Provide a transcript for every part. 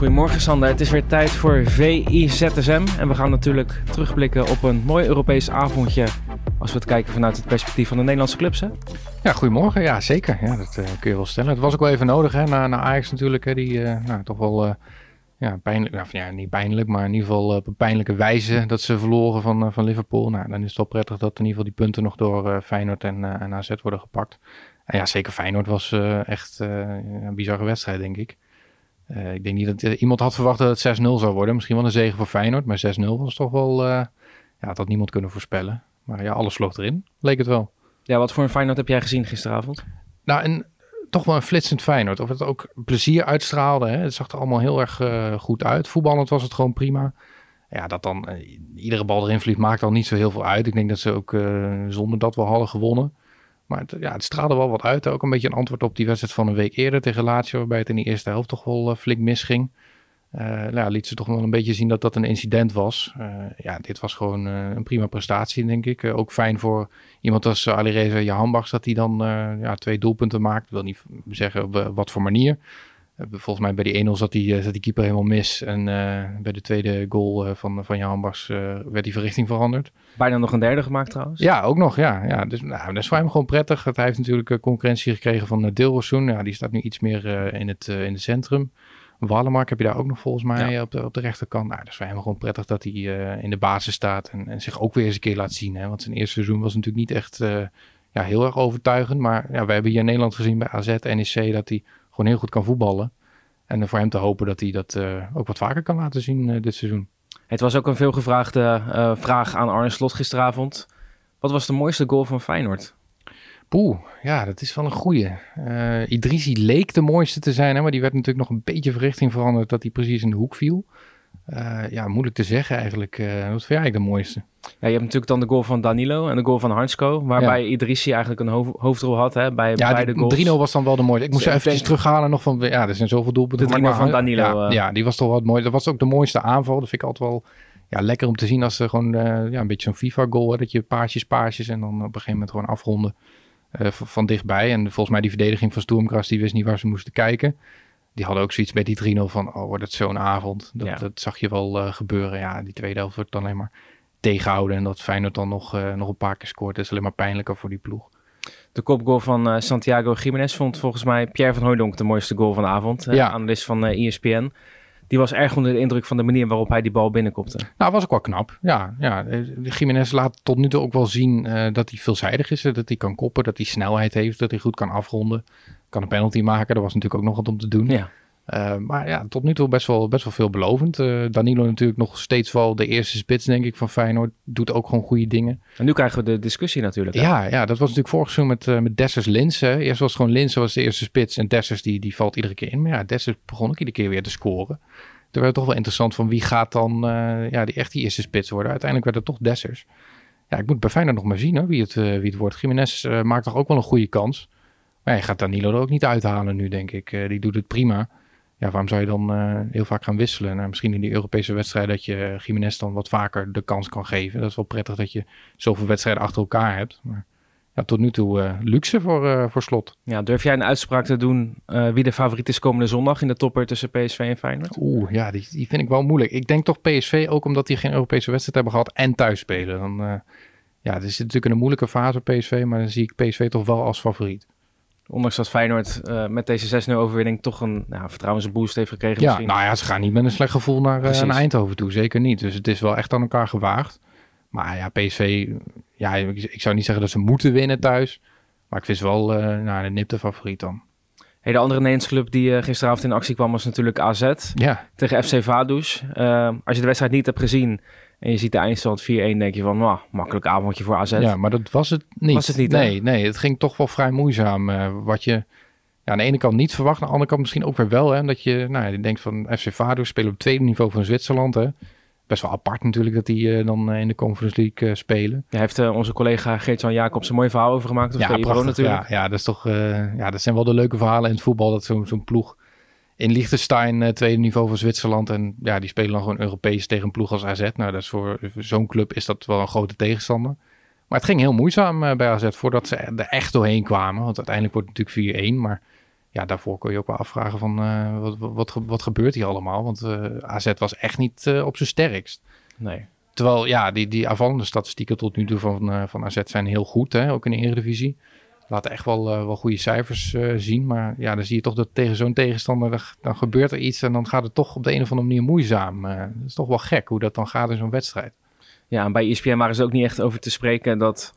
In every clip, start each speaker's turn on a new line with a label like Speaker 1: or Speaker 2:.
Speaker 1: goedemorgen Sander. Het is weer tijd voor VIZSM. En we gaan natuurlijk terugblikken op een mooi Europees avondje. Als we het kijken vanuit het perspectief van de Nederlandse clubs. Hè?
Speaker 2: Ja, goedemorgen. Ja, zeker. Ja, dat uh, kun je wel stellen. Het was ook wel even nodig hè, na, na Ajax natuurlijk. Hè, die uh, nou, toch wel uh, ja, pijnlijk, nou, ja, niet pijnlijk, maar in ieder geval op een pijnlijke wijze dat ze verloren van, van Liverpool. Nou, dan is het wel prettig dat in ieder geval die punten nog door Feyenoord en, en AZ worden gepakt. En ja, zeker Feyenoord was echt een bizarre wedstrijd, denk ik. Uh, ik denk niet dat uh, iemand had verwacht dat het 6-0 zou worden. Misschien wel een zegen voor Feyenoord, maar 6-0 was toch wel... Uh, ja, dat had niemand kunnen voorspellen. Maar ja, alles vloog erin, leek het wel.
Speaker 1: Ja, wat voor een Feyenoord heb jij gezien gisteravond?
Speaker 2: Nou, en toch wel een flitsend Feyenoord. Of het ook plezier uitstraalde. Hè? Het zag er allemaal heel erg goed uit. Voetballend was het gewoon prima. Ja, dat dan iedere bal erin vliegt maakt al niet zo heel veel uit. Ik denk dat ze ook zonder dat wel hadden gewonnen. Maar het, ja, het straalde wel wat uit. Ook een beetje een antwoord op die wedstrijd van een week eerder tegen Lazio. Waarbij het in de eerste helft toch wel uh, flink misging. Uh, nou liet ze toch wel een beetje zien dat dat een incident was. Uh, ja, dit was gewoon een prima prestatie, denk ik. ook fijn voor iemand als Alireza Jahanbachs dat hij dan ja, twee doelpunten maakt. Ik wil niet zeggen op wat voor manier. Volgens mij bij die 1-0 zat die, eh, zat die keeper helemaal mis. En uh, bij de tweede goal van, van Jan Bas uh, werd die verrichting veranderd.
Speaker 1: Bijna nog een derde gemaakt trouwens.
Speaker 2: Ja, ook nog. Ja, ja. Dus nou, dat is voor hem gewoon prettig. Hij heeft natuurlijk concurrentie gekregen van uh, Dilrosun. Ja, die staat nu iets meer in, het, in het centrum. Wallenmark heb je daar ook nog volgens mij ja. op, de, op de rechterkant. Nou, dat is voor hem gewoon prettig dat hij in de basis staat. En, en, zich ook weer eens een keer laat zien. Hè? Want zijn eerste seizoen was natuurlijk niet echt ja, heel erg overtuigend. Maar ja, we hebben hier in Nederland gezien bij AZ, NEC, dat hij gewoon heel goed kan voetballen. En voor hem te hopen dat hij dat uh, ook wat vaker kan laten zien uh, dit seizoen.
Speaker 1: Het was ook een veelgevraagde uh, vraag aan Arne Slot gisteravond. Wat was de mooiste goal van Feyenoord?
Speaker 2: Poeh, ja, dat is wel een goeie. Uh, Idrisi leek de mooiste te zijn, hè, maar die werd natuurlijk nog een beetje verrichting veranderd dat hij precies in de hoek viel. Uh, ja, moeilijk te zeggen eigenlijk. Uh, wat vind jij eigenlijk de mooiste?
Speaker 1: Ja, je hebt natuurlijk dan de goal van Danilo en de goal van Hansko, waarbij ja. Idrissi eigenlijk een hoofd, hoofdrol had hè, bij ja, beide goals.
Speaker 2: 3-0 was dan wel de mooiste. Ik moest dus even denk... terughalen nog van, ja, er zijn zoveel doelpunten.
Speaker 1: De 3 van Danilo.
Speaker 2: Ja, uh. ja, die was toch wel mooiste. Dat was ook de mooiste aanval. Dat vind ik altijd wel ja, lekker om te zien als ze gewoon ja, een beetje zo'n FIFA-goal, dat je paasjes, paasjes en dan op een gegeven moment gewoon afronden van dichtbij. En volgens mij die verdediging van Stoemkras, die wist niet waar ze moesten kijken die hadden ook zoiets bij die 3-0 van, oh, wordt het zo'n avond. Dat, ja. dat zag je wel uh, gebeuren. Ja, die tweede helft wordt dan alleen maar tegenhouden. En dat Feyenoord dan nog, uh, nog een paar keer scoort, is alleen maar pijnlijker voor die ploeg.
Speaker 1: De kopgoal van uh, Santiago Jiménez vond volgens mij Pierre van Hooydonk de mooiste goal van de avond. Ja. Analist van ESPN. Die was erg onder de indruk van de manier waarop hij die bal binnenkopte.
Speaker 2: Nou, was ook wel knap. Ja, ja. Jiménez laat tot nu toe ook wel zien dat hij veelzijdig is. Dat hij kan koppen, dat hij snelheid heeft, dat hij goed kan afronden kan een penalty maken. Er was natuurlijk ook nog wat om te doen. Ja. Uh, maar ja, tot nu toe best wel, best wel veelbelovend. Uh, Danilo natuurlijk nog steeds wel de eerste spits, denk ik, van Feyenoord. Doet ook gewoon goede dingen.
Speaker 1: En nu krijgen we de discussie natuurlijk.
Speaker 2: Ja, ja, dat was natuurlijk vorig seizoen met, uh, met Dessers Lins. Eerst was gewoon Lins was de eerste spits en Dessers die, die valt iedere keer in. Maar ja, Dessers begon ook iedere keer weer te scoren. Toen werd het toch wel interessant van wie gaat dan ja, die echt die eerste spits worden. Uiteindelijk werd het toch Dessers. Ja, ik moet bij Feyenoord nog maar zien hoor, wie, het, wie het wordt. Jiménez maakt toch ook wel een goede kans. Maar je gaat Danilo er ook niet uithalen nu, denk ik. Die doet het prima. Ja, waarom zou je dan uh, heel vaak gaan wisselen? Nou, misschien in die Europese wedstrijd dat je Jiménez dan wat vaker de kans kan geven. Dat is wel prettig dat je zoveel wedstrijden achter elkaar hebt. Maar ja, tot nu toe uh, luxe voor, voor slot.
Speaker 1: Ja, durf jij een uitspraak te doen wie de favoriet is komende zondag in de topper tussen PSV en Feyenoord?
Speaker 2: Oeh, ja, die, die vind ik wel moeilijk. Ik denk toch PSV, ook omdat die geen Europese wedstrijd hebben gehad en thuis spelen. Dan, ja, het is natuurlijk een moeilijke fase PSV, maar dan zie ik PSV toch wel als favoriet.
Speaker 1: Ondanks dat Feyenoord uh, met deze 6-0 overwinning toch een nou, vertrouwensboost heeft gekregen.
Speaker 2: Ja,
Speaker 1: misschien.
Speaker 2: nou ja, ze gaan niet met een slecht gevoel naar, uh, naar Eindhoven toe. Zeker niet. Dus het is wel echt aan elkaar gewaagd. Maar ja, PSV, ja, ik, ik zou niet zeggen dat ze moeten winnen thuis. Maar ik vind ze wel uh, nou, de nipte favoriet dan.
Speaker 1: Hey, de andere Nederlandse club die uh, gisteravond in actie kwam was natuurlijk AZ.
Speaker 2: Ja.
Speaker 1: Tegen FC Vaduz. Als je de wedstrijd niet hebt gezien en je ziet de eindstand 4-1, denk je van, nou, makkelijk avondje voor AZ.
Speaker 2: Ja, maar dat was het niet.
Speaker 1: Was het niet,
Speaker 2: Nee, hè? nee, het ging toch wel vrij moeizaam. Uh, wat je ja, aan de ene kant niet verwacht, aan de andere kant misschien ook weer wel. Hè, dat je, nou, je denkt van FC Vaduz spelen op het tweede niveau van Zwitserland. Hè. Best wel apart natuurlijk dat die uh, dan in de Conference League uh, spelen.
Speaker 1: Ja, heeft onze collega Geert-Jan Jacobs een mooi verhaal over gemaakt.
Speaker 2: Ja, prachtig, natuurlijk. Ja, ja, dat is toch, ja, dat zijn wel de leuke verhalen in het voetbal. Dat zo'n zo'n ploeg in Liechtenstein, uh, tweede niveau van Zwitserland. En ja, die spelen dan gewoon Europees tegen een ploeg als AZ. Nou, dat is voor, zo'n club is dat wel een grote tegenstander. Maar het ging heel moeizaam uh, bij AZ voordat ze er echt doorheen kwamen. Want uiteindelijk wordt het natuurlijk 4-1. Maar ja, daarvoor kon je ook wel afvragen van wat, wat, wat, gebeurt hier allemaal? Want AZ was echt niet op zijn sterkst.
Speaker 1: Nee.
Speaker 2: Terwijl, ja, die, die aanvallende statistieken tot nu toe van, van AZ zijn heel goed, hè? ook in de Eredivisie laten echt wel, uh, wel goede cijfers uh, zien. Maar ja, dan zie je toch dat tegen zo'n tegenstander, dan gebeurt er iets en dan gaat het toch op de een of andere manier moeizaam. Uh, dat is toch wel gek hoe dat dan gaat in zo'n wedstrijd.
Speaker 1: Ja, en bij ESPN waren ze ook niet echt over te spreken dat,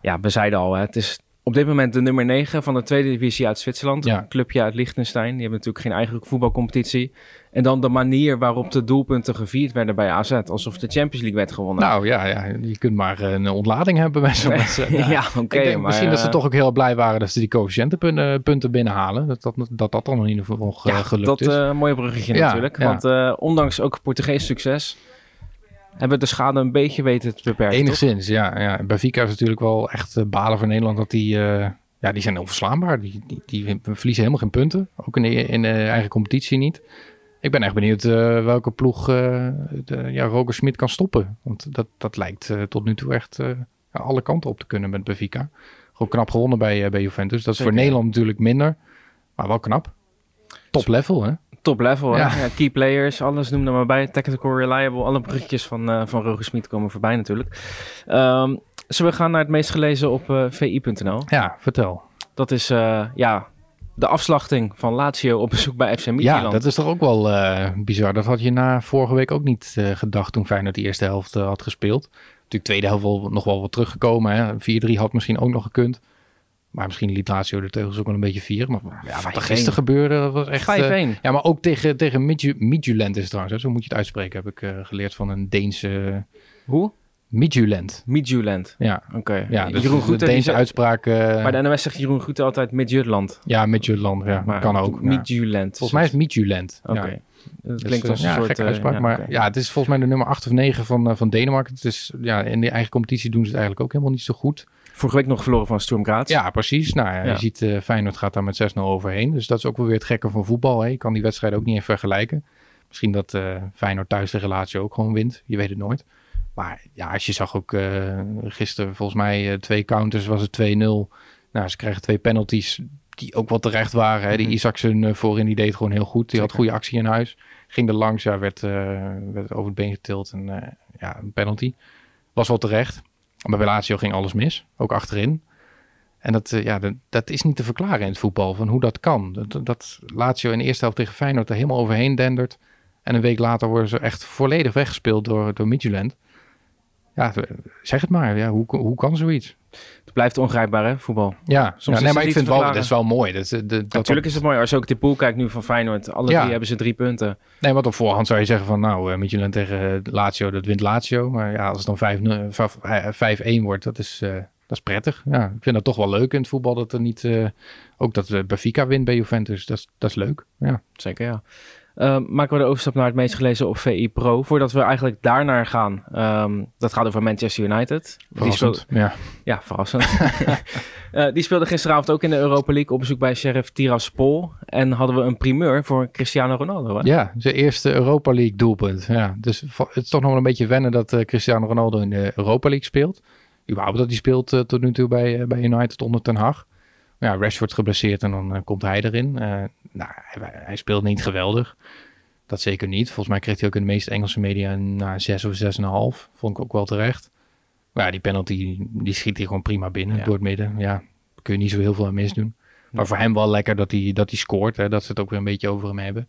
Speaker 1: ja, we zeiden al, hè, het is op dit moment de nummer 9 van de tweede divisie uit Zwitserland. Ja. clubje uit Liechtenstein. Die hebben natuurlijk geen eigen voetbalcompetitie. En dan de manier waarop de doelpunten gevierd werden bij AZ. Alsof de Champions League werd gewonnen.
Speaker 2: Nou ja, ja je kunt maar een ontlading hebben bij zo'n wedstrijd.
Speaker 1: ja, oké.
Speaker 2: misschien dat ze eh, toch ook heel blij waren dat ze die coëfficiëntenpunten binnenhalen. Dat dat, dat, dat dan in ieder geval nog ja, gelukt
Speaker 1: dat,
Speaker 2: is.
Speaker 1: Dat uh, mooie bruggetje natuurlijk. Want uh, ondanks ook Portugees succes hebben de schade een beetje weten te beperken.
Speaker 2: Enigszins, ja, ja. Benfica is natuurlijk wel echt uh, balen voor Nederland dat die, uh, ja, die zijn onverslaanbaar. Die, die, die, verliezen helemaal geen punten, ook in de, in de eigen competitie niet. Ik ben echt benieuwd uh, welke ploeg de, ja, Roger Smit kan stoppen. Want dat, dat lijkt tot nu toe echt alle kanten op te kunnen met Benfica. Gewoon knap gewonnen bij, bij Juventus. Dat is voor Nederland natuurlijk minder, maar wel knap. Top level, hè?
Speaker 1: Top level. Ja. key players, alles noem er maar bij. Technical reliable, alle bruggetjes van, uh, van Roger Smit komen voorbij natuurlijk. Um, zullen we gaan naar het meest gelezen op uh, eh, vi.nl?
Speaker 2: Ja, vertel.
Speaker 1: Dat is uh, ja, de afslachting van Lazio op bezoek bij FC Midtjylland.
Speaker 2: Ja, dat is toch ook wel bizar. Dat had je na vorige week ook niet gedacht toen Feyenoord de eerste helft had gespeeld. Natuurlijk tweede helft wel, nog wel wat teruggekomen. 4-3 had misschien ook nog gekund. Maar misschien liet Lazio de teugels ook wel een beetje vieren. Maar ja, wat er gisteren gebeurde, dat was echt... 5-1. Uh, ja, maar ook tegen, tegen Midtjylland is het trouwens. Hè? Zo moet je het uitspreken, heb ik uh, geleerd van een Deense...
Speaker 1: Hoe?
Speaker 2: Midtjylland.
Speaker 1: Midtjylland.
Speaker 2: Ja.
Speaker 1: Oké. Okay.
Speaker 2: Ja, dus Jeroen de Deense uitspraak... Uh,
Speaker 1: maar de NOS zegt Jeroen Goeten altijd Midtjylland.
Speaker 2: Ja, Midtjylland. Ja, maar kan ook.
Speaker 1: Midtjylland.
Speaker 2: Volgens mij is Midtjylland.
Speaker 1: Oké. Okay. Ja. Dat klinkt dus, als een
Speaker 2: ja,
Speaker 1: soort...
Speaker 2: gekke uitspraak, ja, maar okay. ja, het is volgens mij de nummer 8 of 9 van, van Denemarken. Het is, ja, in de eigen competitie doen ze het eigenlijk ook helemaal niet zo goed.
Speaker 1: Vorige week nog verloren van Sturm Graz.
Speaker 2: Ja, precies. Nou, ja, je ziet uh, Feyenoord gaat daar met 6-0 overheen. Dus dat is ook wel weer het gekke van voetbal. Hè. Je kan die wedstrijd ook niet even vergelijken. Misschien dat uh, Feyenoord thuis de relatie ook gewoon wint. Je weet het nooit. Maar ja, als je zag ook uh, gisteren volgens mij twee counters was het 2-0. Nou, ze krijgen twee penalties die ook wel terecht waren. Hè. Die mhm. Isaacson voorin, die deed gewoon heel goed. Die had goede actie in huis. Ging er langs, ja, werd, werd over het been getild. En ja, een penalty. Was wel terecht. Maar bij Lazio ging alles mis, ook achterin. En dat, uh, ja, dat, dat, is niet te verklaren in het voetbal, van hoe dat kan. Dat, dat Lazio in de eerste helft tegen Feyenoord er helemaal overheen dendert. En een week later worden ze echt volledig weggespeeld door, door Midtjylland. Ja, zeg het maar. Ja, hoe, hoe kan zoiets?
Speaker 1: Het blijft ongrijpbaar, hè, voetbal.
Speaker 2: Ja, Soms ja nee, maar ik vind wel, dat is wel mooi. Dat, dat, dat
Speaker 1: Natuurlijk is het mooi. Als je ook de pool kijkt nu van Feyenoord, alle ja. drie hebben ze drie punten.
Speaker 2: Nee, wat op voorhand zou je zeggen van, nou, uh, Midtjylland tegen Lazio, dat wint Lazio. Maar ja, als het dan 5-1 wordt, dat is, uh, dat is prettig. Ja, ik vind dat toch wel leuk in het voetbal, dat er niet... Uh, ook dat Benfica wint bij Juventus, dat is, dat is leuk. Ja.
Speaker 1: Zeker, ja. Uh, maken we de overstap naar het meest gelezen op VI Pro. Voordat we eigenlijk daarnaar gaan. Um, dat gaat over Manchester United.
Speaker 2: Die speelde,
Speaker 1: ja. Ja, verrassend. uh, die speelde gisteravond ook in de Europa League op bezoek bij Sheriff Tiraspol. En hadden we een primeur voor Cristiano Ronaldo. Hè?
Speaker 2: Ja, zijn eerste Europa League doelpunt. Ja, dus het is toch nog wel een beetje wennen dat uh, Cristiano Ronaldo in de Europa League speelt. Überhaupt dat hij speelt tot nu toe bij, bij United onder Ten Hag. Ja, Rashford geblesseerd en dan komt hij erin. Nou, hij, hij speelt niet geweldig. Dat zeker niet. Volgens mij kreeg hij ook in de meeste Engelse media een uh, 6 of 6,5. Vond ik ook wel terecht. Maar ja, die penalty, die schiet hij gewoon prima binnen door het midden. Ja, kun je niet zo heel veel aan misdoen. Maar voor hem wel lekker dat hij, dat hij scoort. Hè, dat ze het ook weer een beetje over hem hebben.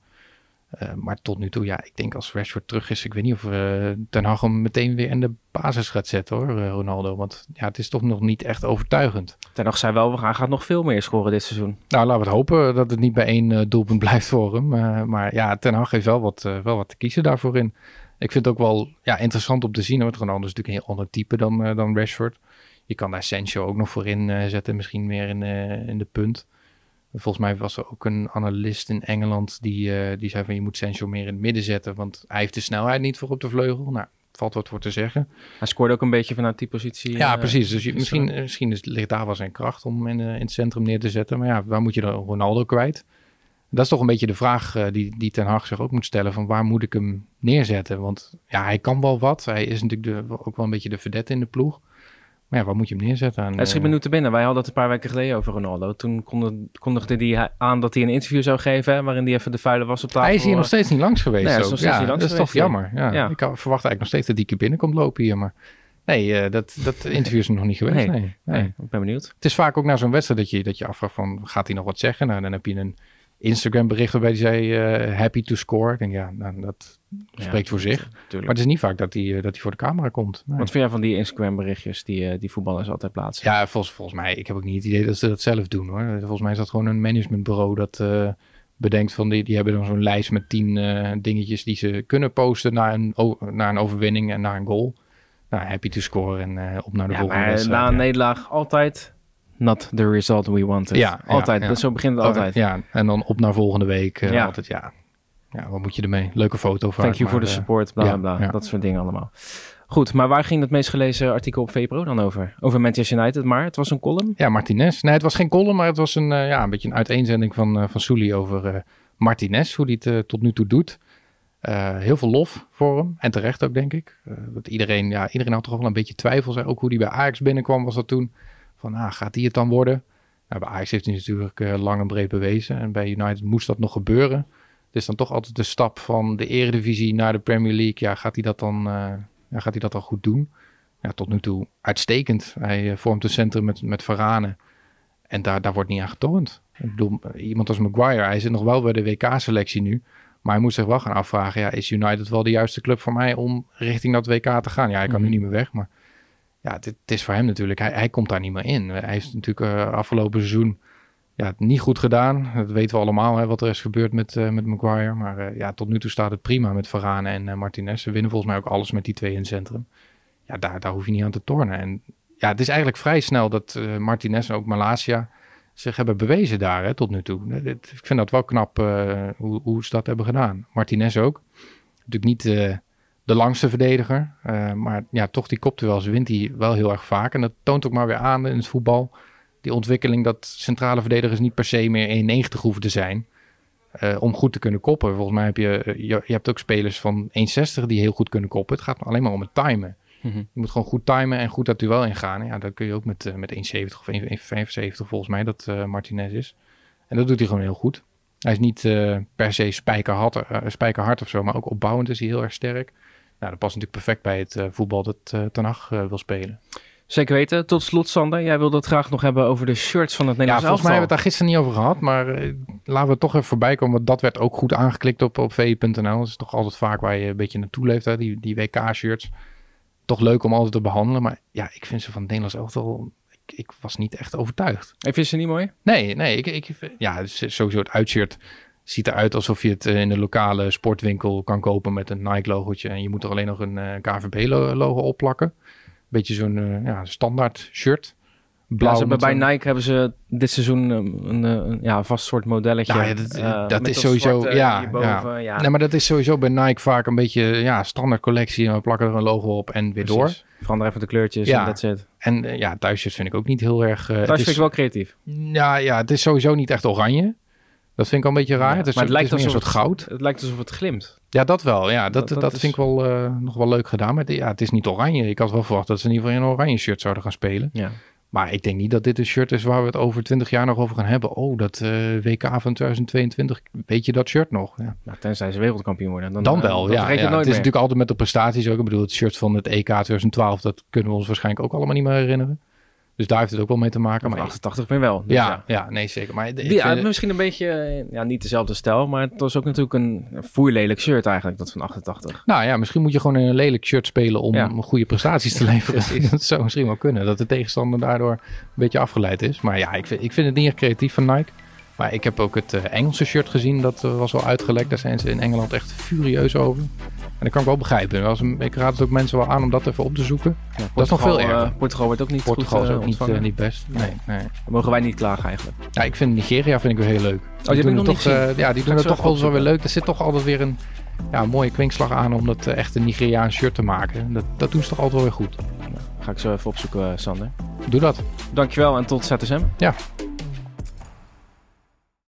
Speaker 2: Uh, maar tot nu toe, ja, ik denk als Rashford terug is, ik weet niet of uh, Ten Hag hem meteen weer in de basis gaat zetten hoor, uh, Ronaldo. Want ja, het is toch nog niet echt overtuigend.
Speaker 1: Ten Hag zei wel, we gaan gaat nog veel meer scoren dit seizoen.
Speaker 2: Nou, laten we het hopen dat het niet bij één doelpunt blijft voor hem. maar ja, Ten Hag heeft wel wat, wel wat te kiezen daarvoor in. Ik vind het ook wel ja, interessant om te zien, want Ronaldo is natuurlijk een heel ander type dan, dan Rashford. Je kan daar Sancho ook nog voor in zetten, misschien meer in, in de punt. Volgens mij was er ook een analist in Engeland die, uh, die zei van je moet Sancho meer in het midden zetten, want hij heeft de snelheid niet voor op de vleugel. Nou, valt wat voor te zeggen.
Speaker 1: Hij scoorde ook een beetje vanuit die positie.
Speaker 2: Ja, uh, precies. Dus je, misschien, misschien is, ligt daar wel zijn kracht om in, uh, in het centrum neer te zetten. Maar ja, waar moet je dan Ronaldo kwijt? Dat is toch een beetje de vraag die, die Ten Hag zich ook moet stellen: van waar moet ik hem neerzetten? Want ja, hij kan wel wat. Hij is natuurlijk de, ook wel een beetje de vedette in de ploeg. Maar ja, wat moet je hem neerzetten?
Speaker 1: Hij schiet me nu te binnen. Wij hadden het een paar weken geleden over Ronaldo. Toen kondigde hij aan dat hij een interview zou geven... waarin hij even de vuile was op tafel.
Speaker 2: Hij is hier nog steeds niet langs geweest.
Speaker 1: Nee,
Speaker 2: hij is
Speaker 1: nog steeds
Speaker 2: ja,
Speaker 1: niet langs
Speaker 2: dat is toch jammer. Ja.
Speaker 1: Ja.
Speaker 2: Ik verwacht eigenlijk nog steeds dat die keer binnenkomt lopen hier. Maar nee, eh, dat, dat interview is er nog niet geweest.
Speaker 1: Nee.
Speaker 2: Nee. Nee.
Speaker 1: Nee, ik ben benieuwd.
Speaker 2: Het is vaak ook na zo'n wedstrijd dat je, dat je afvraagt van... gaat hij nog wat zeggen? Nou, dan heb je een Instagram bericht waarbij hij zei... eh, happy to score. Ik denk, ja, nou, dat spreekt voor zich.
Speaker 1: Tuurlijk.
Speaker 2: Maar het is niet vaak dat hij, eh, dat hij voor de camera komt. Nee.
Speaker 1: Wat vind jij van die Instagram berichtjes die, eh, die voetballers altijd plaatsen?
Speaker 2: Ja, volgens, volgens mij, ik heb ook niet het idee dat ze dat zelf doen hoor. Volgens mij is dat gewoon een managementbureau dat bedenkt van die, die hebben dan zo'n lijst met tien eh, dingetjes die ze kunnen posten naar een, naar een overwinning en naar een goal. Nou, happy to score en op naar de
Speaker 1: Ja,
Speaker 2: volgende
Speaker 1: maar
Speaker 2: wedstrijd.
Speaker 1: na een
Speaker 2: ja.
Speaker 1: nederlaag altijd not the result we wanted.
Speaker 2: Ja,
Speaker 1: altijd.
Speaker 2: ja.
Speaker 1: Dat, zo begint het altijd.
Speaker 2: Ja, en dan op naar volgende week. eh,
Speaker 1: Ja.
Speaker 2: Altijd, ja. ja, wat moet je ermee? Leuke foto vaak.
Speaker 1: Thank you for
Speaker 2: maar,
Speaker 1: the
Speaker 2: eh,
Speaker 1: support, bla bla. Dat soort dingen allemaal. Goed, maar waar ging het meest gelezen artikel op VPRO dan over? Over Manchester United, maar het was een column.
Speaker 2: Ja, Martinez. Nee, het was geen column, maar het was een, eh, ja, een beetje een uiteenzending van, uh, van Souli over Martinez. Hoe hij het tot nu toe doet. Uh, heel veel lof voor hem. En terecht ook, denk ik. Uh, want iedereen, ja, iedereen had toch wel een beetje twijfels. Ook hoe hij bij Ajax binnenkwam was dat toen. Van, ah, gaat hij het dan worden? Nou, bij Ajax heeft hij natuurlijk uh, lang en breed bewezen. En bij United moest dat nog gebeuren. Het is dan toch altijd de stap van de eredivisie naar de Premier League. Ja, gaat hij dat dan, uh, ja, gaat hij dat dan goed doen? Ja, tot nu toe uitstekend. Hij uh, vormt een centrum met, met Varane. En daar, daar wordt niet aan getoond. Ik bedoel, iemand als Maguire, hij zit nog wel bij de WK-selectie nu. Maar hij moet zich wel gaan afvragen, ja, is United wel de juiste club voor mij om richting dat WK te gaan? Ja, hij kan
Speaker 1: Mhm.
Speaker 2: nu niet meer weg, maar ja, het, het is voor hem natuurlijk, hij, hij komt daar niet meer in. Hij heeft natuurlijk uh, afgelopen seizoen ja, niet goed gedaan. Dat weten we allemaal, hè, wat er is gebeurd met, uh, met Maguire. Maar uh, ja, tot nu toe staat het prima met Varane en Martinez. Ze winnen volgens mij ook alles met die twee in het centrum. Ja, daar, daar hoef je niet aan te tornen. En ja, het is eigenlijk vrij snel dat Martinez en ook Malasia zich hebben bewezen daar hè, tot nu toe. Ik vind dat wel knap hoe, hoe ze dat hebben gedaan. Martinez ook. Natuurlijk niet de langste verdediger. Uh, maar ja, toch die kopduels wint hij wel heel erg vaak. En dat toont ook maar weer aan in het voetbal. Die ontwikkeling dat centrale verdedigers niet per se meer 1,90 hoeven te zijn. Uh, om goed te kunnen koppen. Volgens mij heb je, je, je hebt ook spelers van 1,60 die heel goed kunnen koppen. Het gaat alleen maar om het timen.
Speaker 1: Mhm.
Speaker 2: Je moet gewoon goed timen en goed dat duel ingaan. Ja, dat kun je ook met, uh, met 1,70 of 1,75 volgens mij dat Martinez is. En dat doet hij gewoon heel goed. Hij is niet per se spijkerhard, spijkerhard of zo, maar ook opbouwend is hij heel erg sterk. Nou, dat past natuurlijk perfect bij het uh, voetbal dat uh, Ten Hag uh, wil spelen.
Speaker 1: Zeker weten. Tot slot, Sander, jij wilde het graag nog hebben over de shirts van het
Speaker 2: Ja,
Speaker 1: Nederlands
Speaker 2: volgens mij hebben we het daar gisteren niet over gehad, maar uh, laten we toch even voorbij komen. Want dat werd ook goed aangeklikt op, op vi.nl. Dat is toch altijd vaak waar je een beetje naartoe leeft, hè? die, die WK-shirts. Toch leuk om altijd te behandelen, maar ja, ik vind ze van het Nederlands elftal ik, ik was niet echt overtuigd.
Speaker 1: En vind je ze niet mooi?
Speaker 2: Nee, nee. Ik, ik, ja, sowieso het uitshirt ziet eruit alsof je het eh, in de lokale sportwinkel kan kopen met een Nike-logotje. En je moet er alleen nog een uh, KVB-logo opplakken. Beetje zo'n uh, ja, standaard shirt.
Speaker 1: Blauw ja, hebben bij Nike hebben ze dit seizoen een, een, een ja, vast soort modelletje.
Speaker 2: Ja dat, uh, dat is sowieso.
Speaker 1: Zwarte,
Speaker 2: ja,
Speaker 1: hierboven,
Speaker 2: ja. Nee, maar dat is sowieso bij Nike vaak een beetje ja, standaard collectie. En we plakken er een logo op en weer
Speaker 1: Precies.
Speaker 2: door.
Speaker 1: Verander even de kleurtjes ja. en dat zit.
Speaker 2: En ja, thuisjes vind ik ook niet heel erg. Uh,
Speaker 1: Thuis vind ik wel creatief.
Speaker 2: Ja, ja, het is sowieso niet echt oranje. Dat vind ik al een beetje raar.
Speaker 1: Ja,
Speaker 2: het is,
Speaker 1: maar het lijkt
Speaker 2: het
Speaker 1: alsof
Speaker 2: een soort goud.
Speaker 1: Het lijkt alsof het glimt.
Speaker 2: Ja, dat wel. Ja, dat,
Speaker 1: Dat-
Speaker 2: dat,
Speaker 1: dat is-
Speaker 2: vind ik wel uh, nog wel leuk gedaan. Maar het- ja, het is niet oranje. Ik had wel verwacht dat ze in ieder geval in een oranje shirt zouden gaan spelen.
Speaker 1: Ja.
Speaker 2: Maar ik denk niet dat dit een shirt is waar we het over 20 jaar nog over gaan hebben. Oh, dat eh, WK van 2022, weet je dat shirt nog? Ja.
Speaker 1: Nou, tenzij ze wereldkampioen worden. Dan,
Speaker 2: Dan
Speaker 1: eh,
Speaker 2: wel, ja.
Speaker 1: het
Speaker 2: het is
Speaker 1: meer.
Speaker 2: natuurlijk altijd met de prestaties ook. Ik bedoel, het shirt van het EK 2012, dat kunnen we ons waarschijnlijk ook allemaal niet meer herinneren. Dus daar heeft het ook wel mee te maken.
Speaker 1: Maar
Speaker 2: Maar
Speaker 1: 88 ben wel. Dus
Speaker 2: ja, ja, nee, zeker. Maar ik
Speaker 1: ja,
Speaker 2: vind-
Speaker 1: misschien een beetje, eh, ja, niet dezelfde stijl, maar het was ook natuurlijk een voerlelijk shirt eigenlijk, dat van 88.
Speaker 2: Nou ja, misschien moet je gewoon in een lelijk shirt spelen om
Speaker 1: Ja.
Speaker 2: goede prestaties te leveren. dat zou misschien wel kunnen. Dat de tegenstander daardoor een beetje afgeleid is. Maar ja, ik vind, ik vind het niet echt creatief van Nike. Maar ik heb ook het eh, Engelse shirt gezien. Dat eh, was wel uitgelekt. Daar zijn ze in Engeland echt furieus over. En dat kan ik wel begrijpen. Ik raad het ook mensen wel aan om dat even op te zoeken.
Speaker 1: Ja,
Speaker 2: Dat is nog veel
Speaker 1: Portugal,
Speaker 2: erger.
Speaker 1: eh, Portugal wordt ook niet
Speaker 2: Portugal
Speaker 1: goed
Speaker 2: is
Speaker 1: eh,
Speaker 2: ook niet,
Speaker 1: ontvangen.
Speaker 2: eh, niet best. Nee, nee.
Speaker 1: Mogen wij niet klagen eigenlijk.
Speaker 2: Ja, ik vind Nigeria vind ik weer heel leuk.
Speaker 1: heb ik
Speaker 2: doen
Speaker 1: niet
Speaker 2: toch, eh, ja, die doen het
Speaker 1: zo
Speaker 2: toch wel weer
Speaker 1: opzoeken.
Speaker 2: leuk. Er zit toch altijd weer een, ja, een mooie kwinkslag aan om dat eh, echt een Nigeriaans shirt te maken. Dat, dat doen ze toch altijd wel weer goed.
Speaker 1: Ga ik zo even opzoeken, eh, Sander.
Speaker 2: Doe dat.
Speaker 1: Dankjewel en tot ZSM.
Speaker 2: Ja.